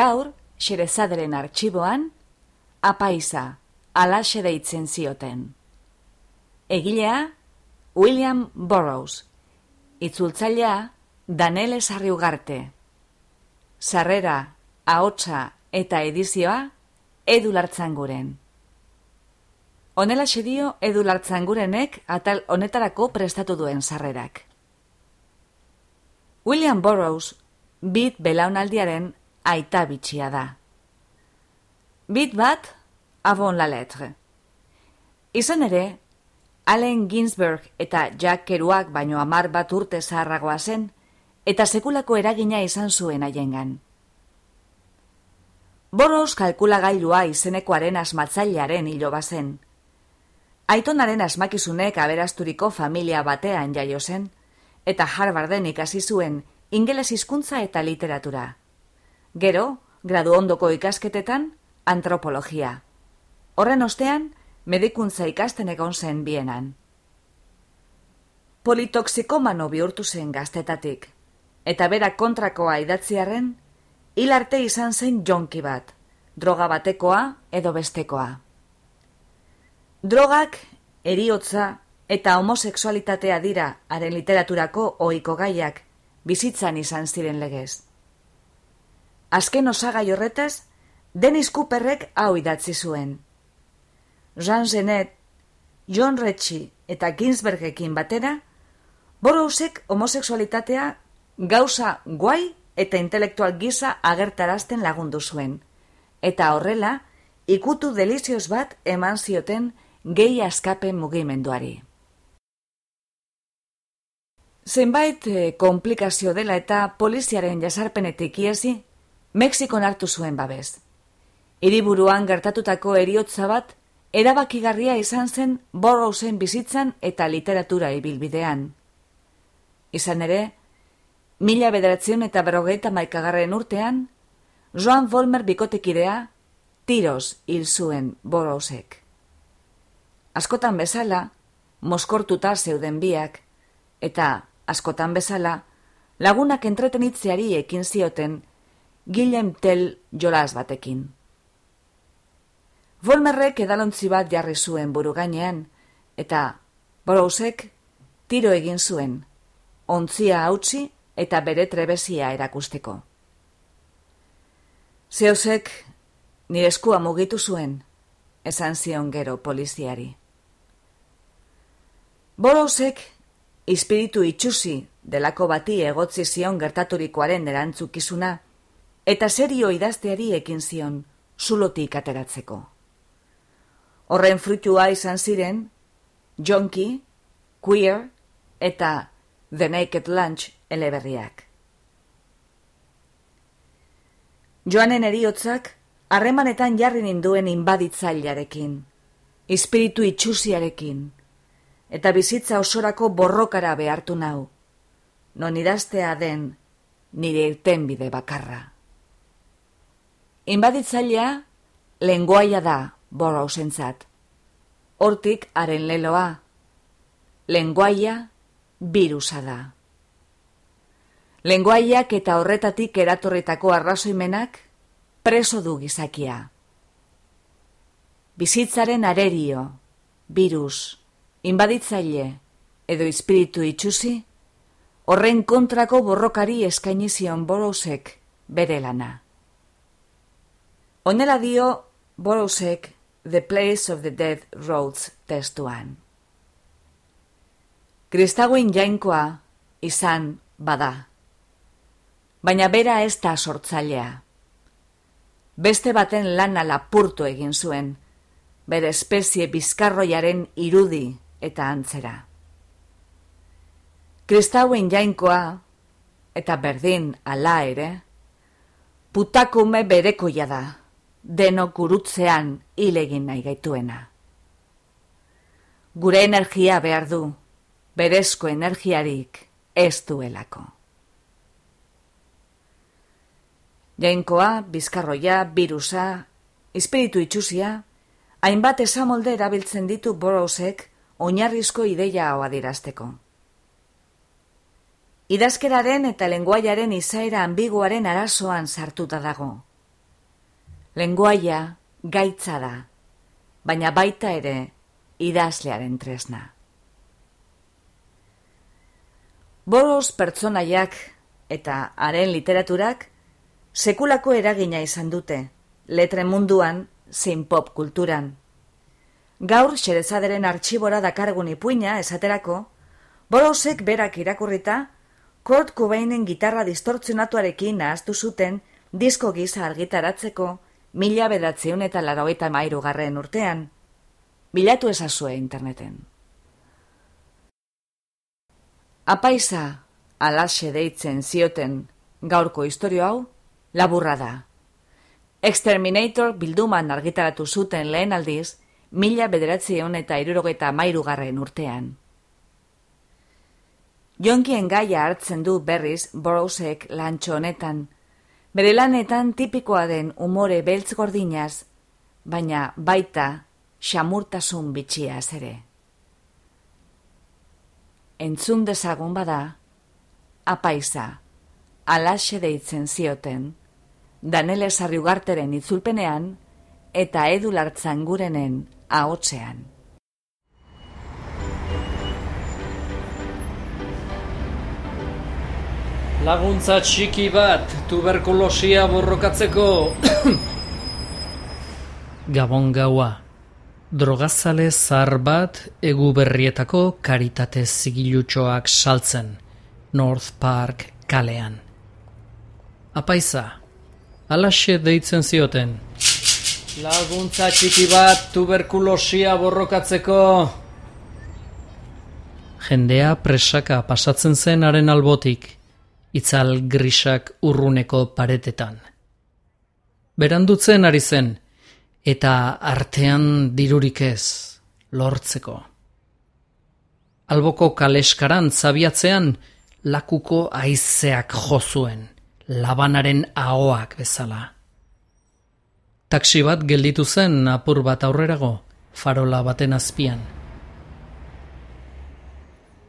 Gaur, xerezaderen arxiboan, apaisa, alaxe deitzen zioten. Egilea, William Burroughs. Itzultzailea, Danele Sarriugarte. Sarrera, ahotsa eta edizioa, edu lartzanguren. Honela sedio edu lartzangurenek atal honetarako prestatu duen sarrerak. William Burroughs, bit belaunaldiaren aita bitxia da. Bit bat, avon la letre. Izan ere, Allen Ginsberg eta Jack Kerouac baino amar bat urte zaharragoa zen, eta sekulako eragina izan zuen haiengan. Boros kalkulagailua izenekoaren asmatzailearen hilo bazen. Aitonaren asmakizunek aberasturiko familia batean jaio zen, eta Harvarden ikasi zuen ingeles hizkuntza eta literatura. Gero, gradu ondoko ikasketetan, antropologia. Horren ostean, medikuntza ikasten egon zen bienan. Politoxikomano bihurtu zen gaztetatik, eta bera kontrakoa idatziarren, hilarte izan zen jonki bat, droga batekoa edo bestekoa. Drogak, eriotza eta homosexualitatea dira haren literaturako ohiko gaiak bizitzan izan ziren legez. Azken osagai horretaz, Dennis Cooperrek hau idatzi zuen. Jean Genet, John Retzi eta Ginsbergekin batera, Borowsek homosexualitatea gauza guai eta intelektual gisa agertarazten lagundu zuen. Eta horrela, ikutu delizioz bat eman zioten gehi askapen mugimenduari. Zenbait eh, komplikazio dela eta poliziaren jasarpenetik iesi, Mexikon hartu zuen babez. Hiriburuan gertatutako eriotza bat, erabakigarria izan zen Borrowsen bizitzan eta literatura ibilbidean. Izan ere, mila bederatzen eta berrogeita maikagarren urtean, Joan Volmer bikotekidea, tiroz hil zuen Borrowsek. Askotan bezala, moskortuta zeuden biak, eta askotan bezala, lagunak entretenitzeari ekin zioten, Guillem Tell jolas batekin. Volmerrek edalontzi bat jarri zuen buru gainean, eta Borowsek tiro egin zuen, ontzia hautsi eta bere trebezia erakusteko. Zeosek nire eskua mugitu zuen, esan zion gero poliziari. Borowsek espiritu itxusi delako bati egotzi zion gertaturikoaren erantzukizuna, eta serio idazteari ekin zion, zulotik ateratzeko. Horren frutua izan ziren, Jonki, Queer eta The Naked Lunch eleberriak. Joanen eriotzak, harremanetan jarri ninduen inbaditzailearekin, espiritu itxusiarekin, eta bizitza osorako borrokara behartu nau, non idaztea den nire irtenbide bakarra. Inbaditzailea, lenguaia da, borra usentzat. Hortik, haren leloa. Lenguaia, birusa da. Lenguaiak eta horretatik eratorretako arrazoimenak, preso du gizakia. Bizitzaren arerio, virus, inbaditzaile, edo espiritu itxusi, horren kontrako borrokari eskainizion borosek bere lana. Honela dio Borosek The Place of the Dead Roads testuan. Kristagoin jainkoa izan bada. baina bera ez da sortzailea. Beste baten lana lapurtu egin zuen, bere espezie bizkarroiaren irudi eta antzera. Kristauen jainkoa, eta berdin ala ere, putakume berekoia da, deno gurutzean hilegin nahi gaituena. Gure energia behar du, berezko energiarik ez duelako. Jainkoa, bizkarroia, birusa, espiritu itxusia, hainbat esamolde erabiltzen ditu borosek oinarrizko ideia hau adirazteko. Idazkeraren eta lenguaiaren izaera ambiguaren arazoan sartuta dago. Lenguaia gaitza da, baina baita ere idazlearen tresna. Boros pertsonaiak eta haren literaturak sekulako eragina izan dute, letre munduan zein pop kulturan. Gaur xerezaderen artxibora dakargun ipuina esaterako, Borosek berak irakurrita, Kurt Cobainen gitarra distortzionatuarekin nahaztu zuten disko gisa argitaratzeko mila bedatzeun eta laroita mairu garren urtean. Bilatu ezazue interneten. Apaisa, alaxe deitzen zioten gaurko historio hau, laburra da. Exterminator bilduman argitaratu zuten lehen aldiz, mila bederatzion eta irurogeta mairugarren urtean. Jonkien gaia hartzen du berriz Borosek lantxo honetan, bere lanetan tipikoa den umore beltz gordinaz, baina baita xamurtasun bitxiaz ere entzun dezagun bada, apaisa, alaxe deitzen zioten, Danele Sarriugarteren itzulpenean eta edulartzan gurenen ahotzean. Laguntza txiki bat tuberkulosia borrokatzeko Gabon gaua Drogazale zar bat egu berrietako karitate zigilutxoak saltzen, North Park kalean. Apaiza, alaxe deitzen zioten. Laguntza txiki bat tuberkulosia borrokatzeko. Jendea presaka pasatzen zen haren albotik, itzal grisak urruneko paretetan. Berandutzen ari zen, eta artean dirurik ez lortzeko. Alboko kaleskaran zabiatzean lakuko aizeak jozuen, labanaren ahoak bezala. Taksi bat gelditu zen apur bat aurrerago, farola baten azpian.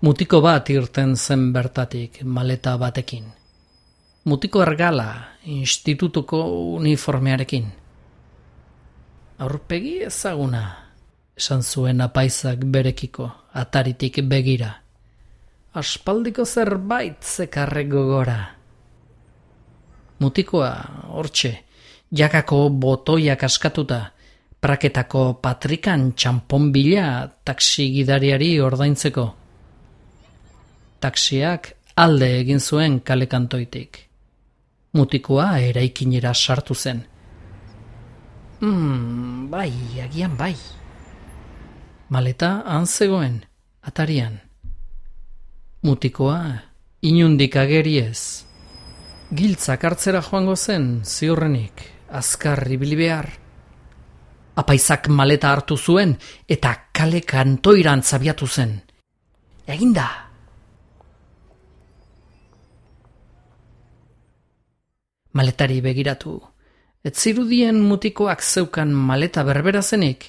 Mutiko bat irten zen bertatik maleta batekin. Mutiko ergala institutuko uniformearekin aurpegi ezaguna, esan zuen apaizak berekiko, ataritik begira. Aspaldiko zerbait zekarre gogora. Mutikoa, hortxe, jakako botoiak askatuta, praketako patrikan txampon bila taksi gidariari ordaintzeko. Taksiak alde egin zuen kalekantoitik. Mutikoa eraikinera sartu zen, Hmm, bai, agian bai. Maleta han zegoen, atarian. Mutikoa, inundik ageriez. Giltzak hartzera joango zen, ziurrenik, azkar ibili behar. Apaizak maleta hartu zuen, eta kale kantoiran zabiatu zen. Eginda! Maletari begiratu, Ez zirudien mutikoak zeukan maleta berbera zenik?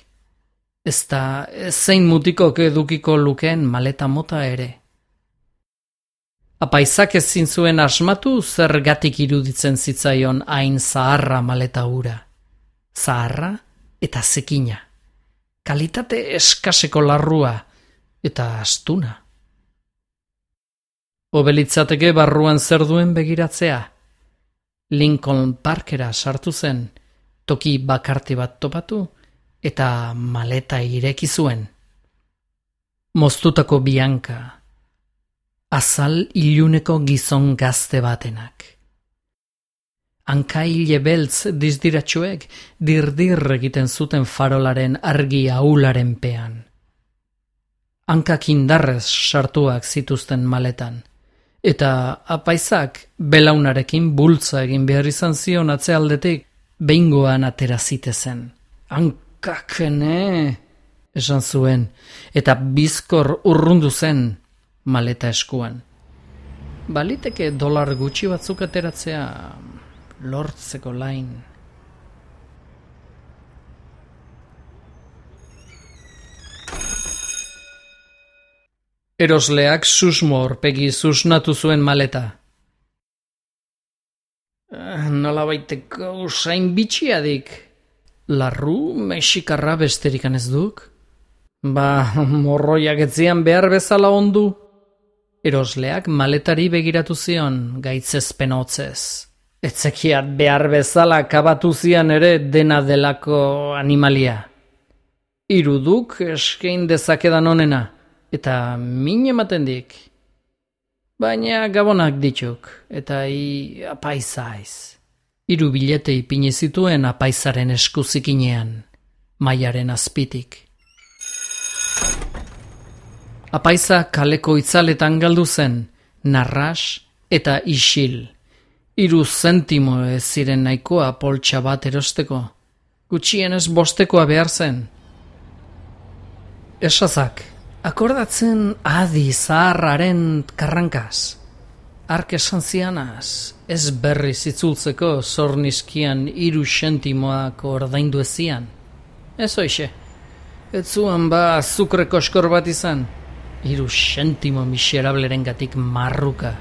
Ez da, zein mutikok edukiko lukeen maleta mota ere. Apaizak ezin zuen asmatu zergatik iruditzen zitzaion hain zaharra maleta ura. Zaharra eta zekina. Kalitate eskaseko larrua eta astuna. Obelitzateke barruan zer duen begiratzea. Lincoln Parkera sartu zen, toki bakarti bat topatu eta maleta ireki zuen. Moztutako bianka, azal iluneko gizon gazte batenak. Hankaile beltz dizdiratxuek dirdir egiten zuten farolaren argi aularen pean. Hankak indarrez sartuak zituzten maletan. Eta apaizak belaunarekin bultza egin behar izan zion atzealdetik behingoan atera zitezen. Hankakene, esan zuen, eta bizkor urrundu zen maleta eskuan. Baliteke dolar gutxi batzuk ateratzea lortzeko lain. Erosleak susmo horpegi susnatu zuen maleta. Eh, nola baiteko usain bitxiadik. Larru mexikarra besterikan ez duk? Ba, morroiak etzian behar bezala ondu. Erosleak maletari begiratu zion gaitzezpen hotzez. Etzekiat behar bezala kabatu zian ere dena delako animalia. Iruduk eskein dezakedan onena eta min ematen dik. Baina gabonak dituk, eta i apaizaiz. Iru bilete ipini zituen apaizaren eskuzikinean, maiaren azpitik. Apaiza kaleko itzaletan galdu zen, narras eta isil. Iru zentimo ez ziren nahikoa poltsa bat erosteko. Gutxienez bostekoa behar zen. Esazak, Akordatzen adi zaharraren karrankaz. Ark esan zianaz, ez berri zitzultzeko zornizkian iru sentimoak ordaindu ezian. Ez oixe, ez zuen ba azukreko eskor bat izan, iru sentimo miserableren gatik marruka.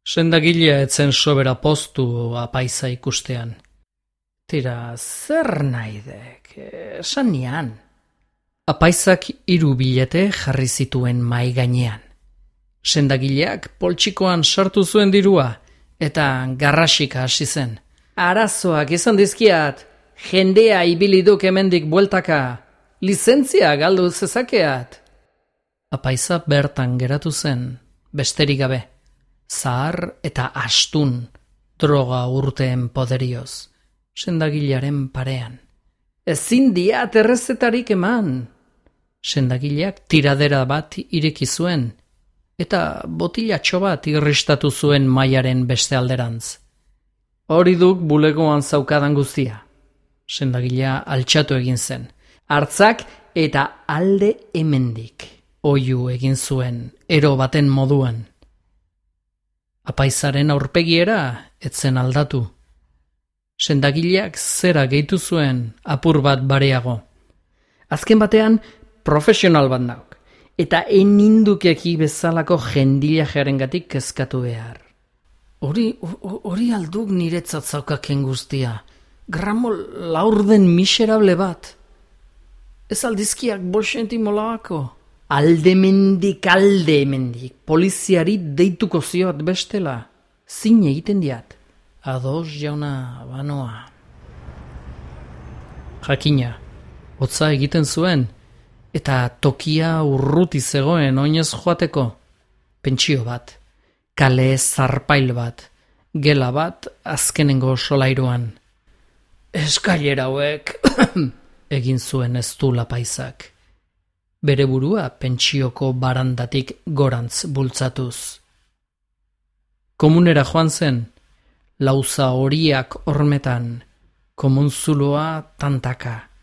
Sendagilea etzen sobera postu apaiza ikustean. Tira, zer nahi dek, esan nian. Apaizak hiru bilete jarri zituen mai gainean. Sendagileak poltsikoan sartu zuen dirua eta garrasika hasi zen. Arazoak izan dizkiat, jendea ibili duk hemendik bueltaka, lizentzia galdu zezakeat. Apaiza bertan geratu zen, besterik gabe, zahar eta astun droga urteen poderioz, sendagilearen parean. Ezin dia errezetarik eman, sendagileak tiradera bat ireki zuen, eta botilatxo bat irristatu zuen mailaren beste alderantz. Hori duk bulegoan zaukadan guztia. Sendagilea altxatu egin zen. Artzak eta alde hemendik. Oiu egin zuen, ero baten moduan. Apaizaren aurpegiera, etzen aldatu. Sendagileak zera gehitu zuen, apur bat bareago. Azken batean, profesional bat nauk, eta enindukeki bezalako jendila jaren gatik kezkatu behar. Hori, hori alduk niretzat zaukaken guztia, gramo laurden miserable bat. Ez aldizkiak bolsenti molabako. Alde mendik, alde mendik, poliziari deituko ziot bestela. Zin egiten diat. Ados jauna banoa. Jakina, hotza egiten zuen, eta tokia urruti zegoen oinez joateko. Pentsio bat, kale zarpail bat, gela bat azkenengo solairuan. Eskailera hauek, egin zuen ez du lapaizak. Bere burua pentsioko barandatik gorantz bultzatuz. Komunera joan zen, lauza horiak hormetan, komunzuloa tantaka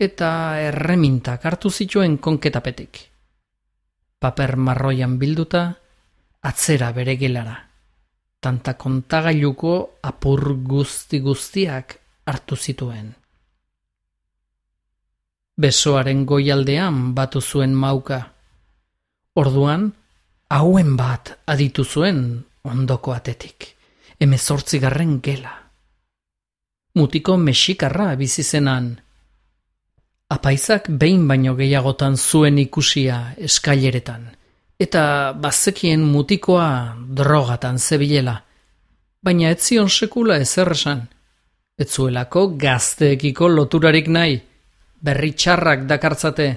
eta erremintak hartu zituen konketapetik. Paper marroian bilduta, atzera bere gelara. Tanta kontagailuko apur guzti guztiak hartu zituen. Besoaren goialdean batu zuen mauka. Orduan, hauen bat aditu zuen ondoko atetik. Hemezortzigarren gela. Mutiko mexikarra bizizenan, Apaizak behin baino gehiagotan zuen ikusia eskaileretan, eta bazekien mutikoa drogatan zebilela, baina ez zion sekula ezer esan. Ez gazteekiko loturarik nahi, berri txarrak dakartzate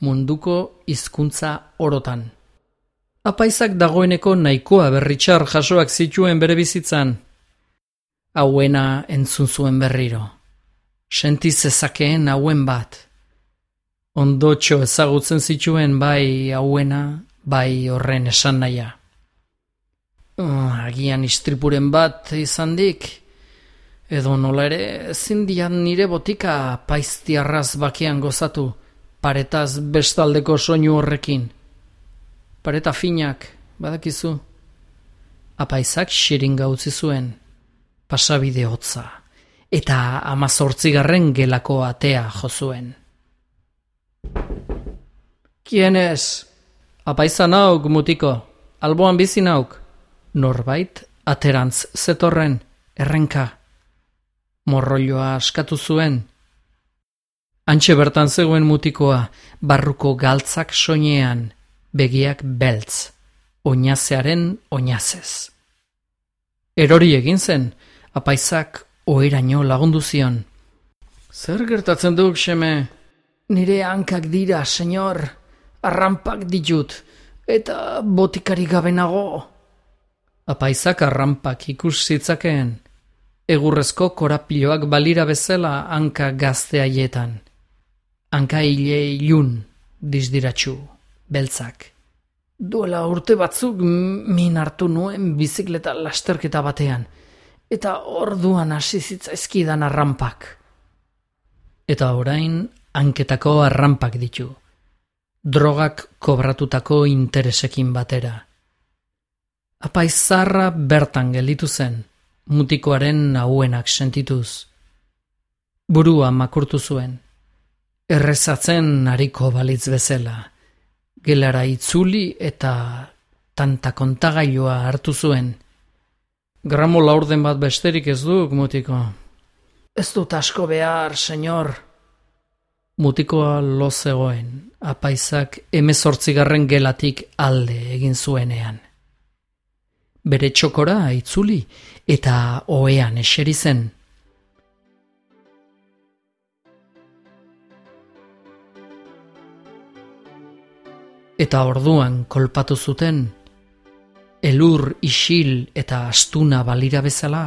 munduko hizkuntza orotan. Apaizak dagoeneko nahikoa berri txar jasoak zituen bere bizitzan, hauena entzun zuen berriro. Senti zezakeen hauen bat. Ondotxo ezagutzen zituen bai hauena, bai horren esan naia. Uh, agian istripuren bat izan dik, edo nola ere ezin nire botika paiztiarraz bakian gozatu, paretaz bestaldeko soinu horrekin. Pareta finak, badakizu. Apaizak xirin gautzi zuen, pasabide hotza, eta amazortzigarren gelako atea jozuen. Kienez, apaiza nauk mutiko, alboan bizi nauk, norbait aterantz zetorren, errenka. Morroioa askatu zuen. Antxe bertan zegoen mutikoa, barruko galtzak soinean, begiak beltz, oinazearen oinazez. Erori egin zen, apaizak oeraino lagundu zion. Zer gertatzen duk, seme? Nire hankak dira, senyor, arrampak ditut, eta botikari gabe nago. Apaizak arrampak ikus zitzakeen, egurrezko korapiloak balira bezala hanka gazte haietan. Hanka hile ilun, dizdiratxu, beltzak. Duela urte batzuk min hartu nuen bizikleta lasterketa batean, eta orduan hasi zitzaizkidan arrampak. Eta orain hanketako arrampak ditu. Drogak kobratutako interesekin batera. Apaizarra bertan gelditu zen, mutikoaren nahuenak sentituz. Burua makurtu zuen. Errezatzen hariko balitz bezala. Gelara itzuli eta tanta kontagailua hartu zuen. Gramo laurden bat besterik ez duk, mutiko. Ez dut asko behar, senyor. Mutikoa lo zegoen, apaizak emezortzigarren gelatik alde egin zuenean. Bere txokora itzuli eta oean eseri zen. Eta orduan kolpatu zuten elur isil eta astuna balira bezala,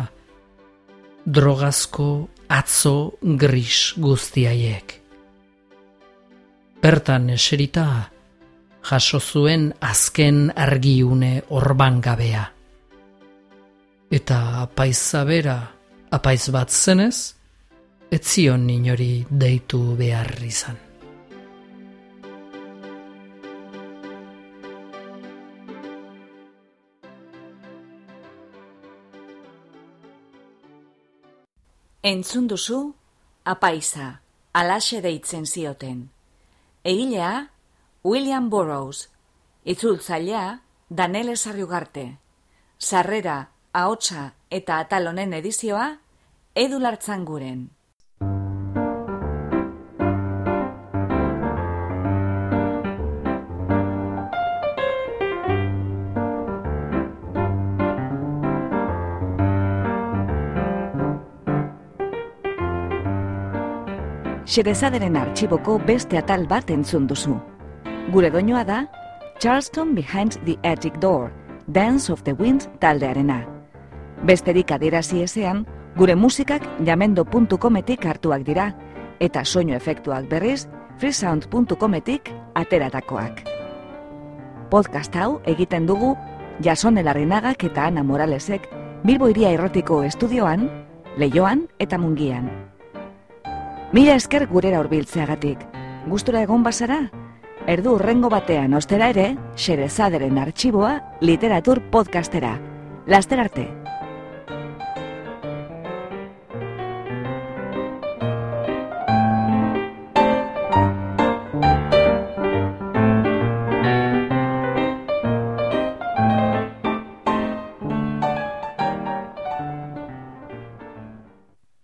drogazko atzo gris guztiaiek. Bertan eserita, jaso zuen azken argiune orban gabea. Eta apaizabera, apaiz bat zenez, etzion inori deitu behar izan. Entzun duzu, apaiza, alaxe deitzen zioten. Egilea, William Burroughs, itzultzailea, Danele Sarriugarte. Sarrera, ahotsa eta atalonen edizioa, edulartzan Xerezaderen artxiboko beste atal bat entzun duzu. Gure doinoa da, Charleston Behind the Attic Door, Dance of the Wind taldearena. Besterik adierazi ezean, gure musikak jamendo.cometik hartuak dira, eta soinu efektuak berriz, freesound.cometik ateratakoak. Podcast hau egiten dugu Jason Elarrenagak eta Ana Moralesek Bilbo Iria Errotiko Estudioan, Leioan eta Mungian. Mila esker gurera hurbiltzeagatik. Gustura egon bazara? Erdu urrengo batean ostera ere, Xerezaderen artxiboa literatur podcastera. Laster arte!